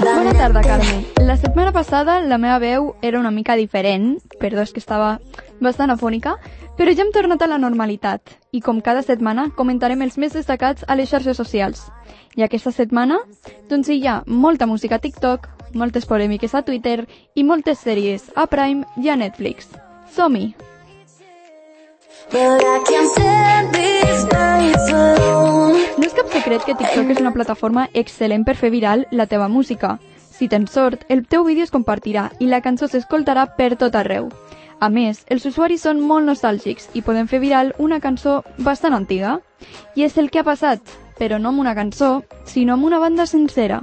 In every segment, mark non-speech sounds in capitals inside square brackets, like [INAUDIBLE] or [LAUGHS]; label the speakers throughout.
Speaker 1: Bona tarda, Carme. La setmana passada la meva veu era una mica diferent, perdó, és que estava bastant afònica, però ja hem tornat a la normalitat i com cada setmana comentarem els més destacats a les xarxes socials. I aquesta setmana, doncs hi ha molta música a TikTok, moltes polèmiques a Twitter i moltes sèries a Prime i a Netflix. Som-hi!
Speaker 2: But I can't stand these nights alone.
Speaker 1: Secret que TikTok és una plataforma excel·lent per fer viral la teva música. Si tens sort, el teu vídeo es compartirà i la cançó s'escoltarà per tot arreu. A més, els usuaris són molt nostàlgics i poden fer viral una cançó bastant antiga. I és el que ha passat, però no amb una cançó, sinó amb una banda sencera.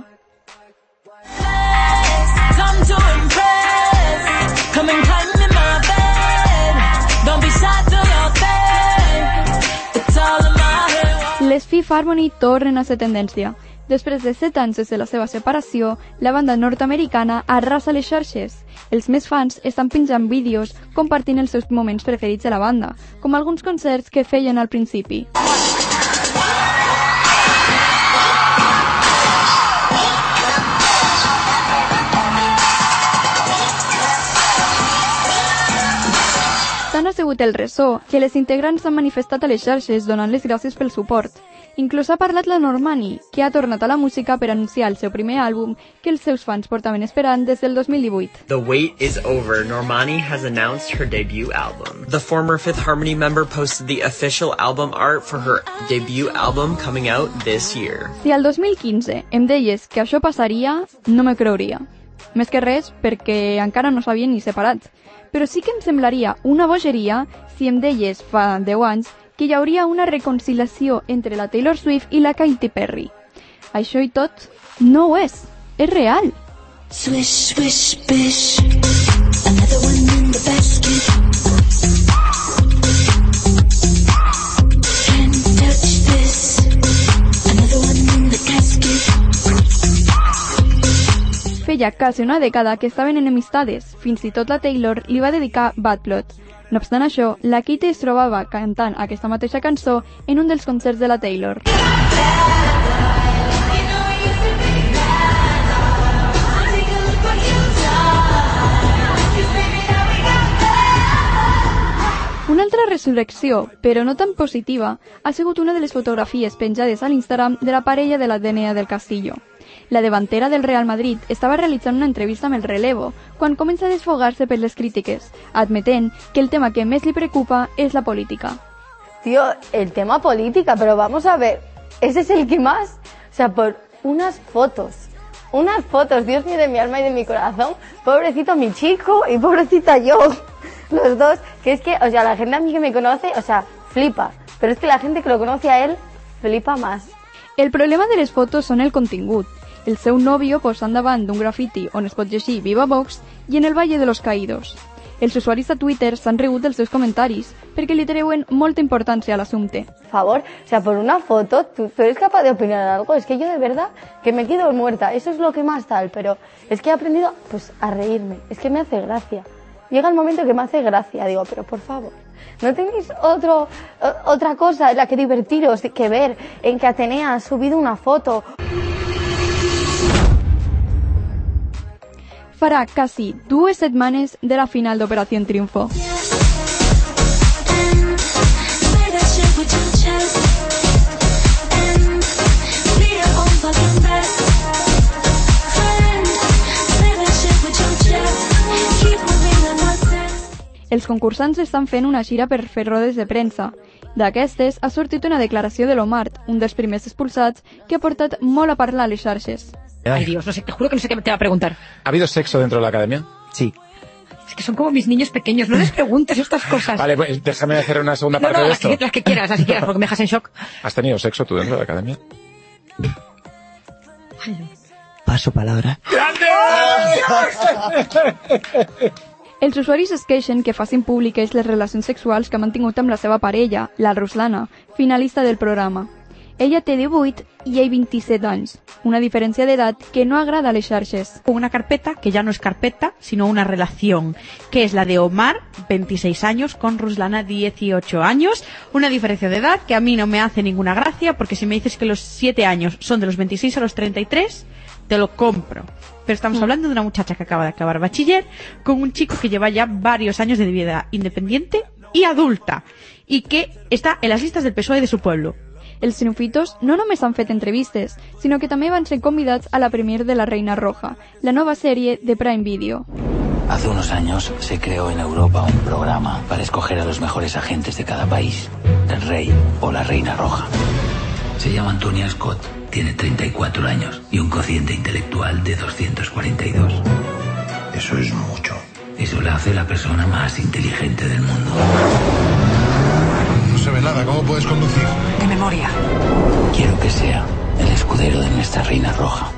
Speaker 1: Fifth Harmony tornen a ser tendència. Després de 7 anys des de la seva separació, la banda nord-americana arrasa les xarxes. Els més fans estan penjant vídeos compartint els seus moments preferits de la banda, com alguns concerts que feien al principi. Tant ha sigut el ressò que les integrants s'han manifestat a les xarxes donant les gràcies pel suport. Inclús ha parlat la Normani, que ha tornat a la música per anunciar el seu primer àlbum que els seus fans portaven esperant des del 2018.
Speaker 3: The wait is over. Normani has announced her debut album. The former Fifth Harmony member posted the official album art for her debut album coming out this year.
Speaker 1: Si al 2015 em deies que això passaria, no me creuria. Més que res perquè encara no s'havien ni separat. Però sí que em semblaria una bogeria si em deies fa 10 anys que hi hauria una reconciliació entre la Taylor Swift i la Katy Perry. Això i tot no ho és. És real.
Speaker 2: Swish, swish, bish. Another one in the basket. Can't touch this. Another one in the casket.
Speaker 1: Feia quasi una dècada que estaven enemistades. Fins i tot la Taylor li va dedicar Bad Blood. No obstant això, la Kitty es trobava cantant aquesta mateixa cançó en un dels concerts de la Taylor. Una altra resurrecció, però no tan positiva, ha sigut una de les fotografies penjades a l'Instagram de la parella de la DNA del Castillo. La davantera del Real Madrid estava realitzant una entrevista amb el relevo quan comença a desfogar-se per les crítiques, admetent que el tema que més li preocupa és la política.
Speaker 4: Tío, el tema política, pero vamos a ver, ese es el que más, o sea, por unas fotos, unas fotos, Dios mío de mi alma y de mi corazón, pobrecito mi chico y pobrecita yo, [LAUGHS] los dos, que es que, o sea, la gente a mí que me conoce, o sea, flipa, pero es que la gente que lo conoce a él, flipa más.
Speaker 1: El problema de les fotos són el contingut. El seu nòvio posant davant d'un grafiti on es pot llegir Viva Vox i en el Valle de los Caídos. Els usuaris de Twitter s'han regut dels seus comentaris perquè li treuen molta importància a l'assumpte.
Speaker 4: Favor, o sea, por una foto, ¿tú, tú eres capaz de opinar algo. Es que yo de verdad que me quedo muerta. Eso es lo que más tal, pero es que he aprendido pues a reírme. Es que me hace gracia. Llega el momento que me hace gracia. Digo, pero por favor, ¿no tenéis otro, otra cosa en la que divertiros que ver en que Atenea ha subido una foto?
Speaker 1: Farà quasi dues setmanes de la final d'Operació Triunfo. Els concursants estan fent una gira per fer rodes de premsa. D'aquestes ha sortit una declaració de l'Omart, un dels primers expulsats, que ha portat molt a parlar a les xarxes.
Speaker 5: Ay, Dios, no sé, te juro que no sé qué te va a preguntar.
Speaker 6: ¿Ha habido sexo dentro de la academia?
Speaker 7: Sí.
Speaker 5: Es que son como mis niños pequeños, no les preguntes estas cosas.
Speaker 6: Vale, pues déjame hacer una segunda
Speaker 5: no,
Speaker 6: parte
Speaker 5: no,
Speaker 6: de
Speaker 5: las
Speaker 6: esto.
Speaker 5: que, las que quieras, las que quieras, porque me dejas en shock.
Speaker 6: ¿Has tenido sexo tú dentro de la academia?
Speaker 7: Paso palabra.
Speaker 1: Els usuaris es queixen que facin públiques les relacions sexuals que ha mantingut amb la seva parella, la Ruslana, finalista del programa. Ella té 18 i ell 27 anys, una diferència d'edat que no agrada a les xarxes.
Speaker 8: una carpeta que ya no es carpeta, sino una relación, que es la de Omar, 26 años, con Ruslana, 18 años. Una diferencia de edad que a mí no me hace ninguna gracia, porque si me dices que los 7 años son de los 26 a los 33, te lo compro. Pero estamos hablando de una muchacha que acaba de acabar bachiller con un chico que lleva ya varios años de vida independiente y adulta y que está en las listas del PSOE de su pueblo.
Speaker 1: Els cinefitos no només han fet entrevistes, sinó que també van ser convidats a la premier de La Reina Roja, la nova sèrie de Prime Video.
Speaker 9: Hace unos años se creó en Europa un programa para escoger a los mejores agentes de cada país, el rey o la reina roja. Se llama Antonia Scott, tiene 34 años y un cociente intelectual de 242. Eso es mucho. Eso la hace la persona más inteligente del mundo.
Speaker 10: No se ve nada, ¿cómo puedes conducir?
Speaker 9: De memoria. Quiero que sea el escudero de nuestra reina roja.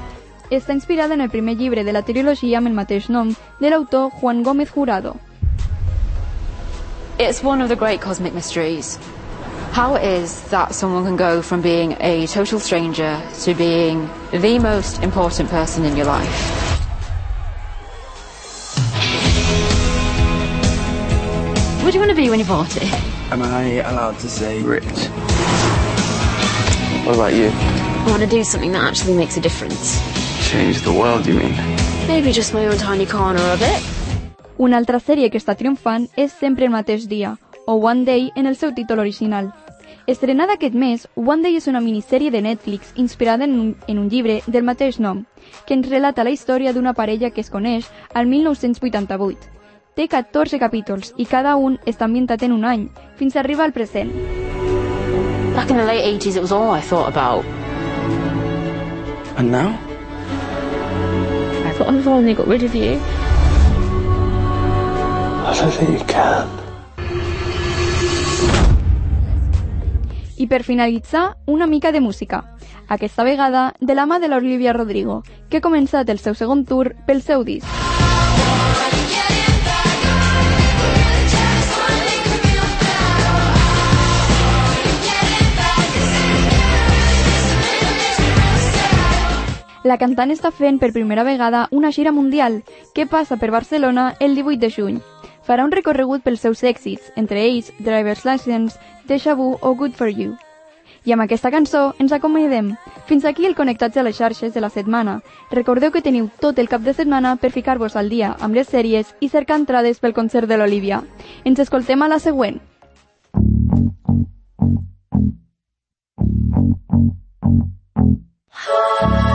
Speaker 1: Està inspirada en el primer llibre de la trilogia amb el mateix nom de l'autor Juan Gómez Jurado.
Speaker 11: It's one of the great cosmic mysteries. How it is that someone can go from being a total stranger to being the most important person in your life. What do you want to be when you're 40?
Speaker 12: Am I allowed to say rich? What about you?
Speaker 11: I want to do something that actually makes a difference.
Speaker 12: Change the world, you mean?
Speaker 11: Maybe just my own tiny corner of it.
Speaker 1: Una altra sèrie que està triomfant és Sempre el mateix dia, o One Day en el seu títol original. Estrenada aquest mes, One Day és una minissèrie de Netflix inspirada en un, en un llibre del mateix nom, que ens relata la història d'una parella que es coneix al 1988. Té 14 capítols i cada un està ambientat en un any, fins a arribar al present.
Speaker 11: Back in the late 80s, it was all I thought about.
Speaker 12: And now?
Speaker 11: I thought I've only got rid of you.
Speaker 12: I don't think you can.
Speaker 1: I per finalitzar, una mica de música. Aquesta vegada de la mà de l'Olivia Rodrigo, que ha començat el seu segon tour pel seu disc. La cantant està fent per primera vegada una gira mundial que passa per Barcelona el 18 de juny. Farà un recorregut pels seus èxits, entre ells Driver's License, Deja Vu o Good For You. I amb aquesta cançó ens acomiadem. Fins aquí el Connectats a les xarxes de la setmana. Recordeu que teniu tot el cap de setmana per ficar-vos al dia amb les sèries i cercar entrades pel concert de l'Olivia. Ens escoltem a la següent.
Speaker 2: Good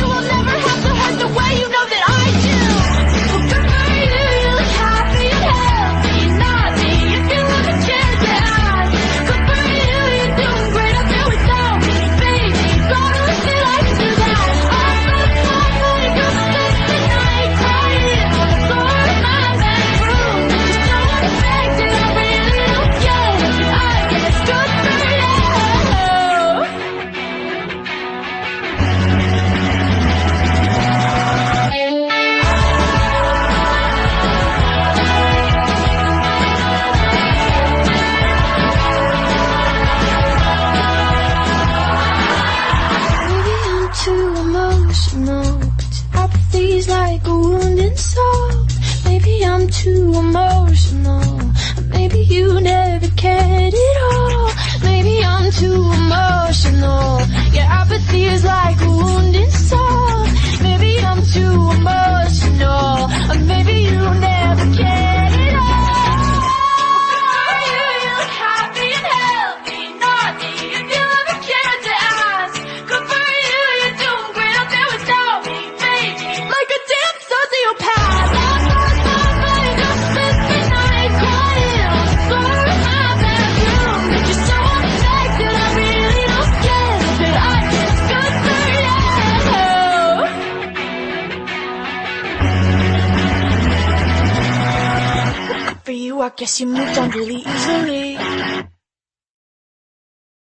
Speaker 13: qu'elle s'est mouillée dans l'eau isolée.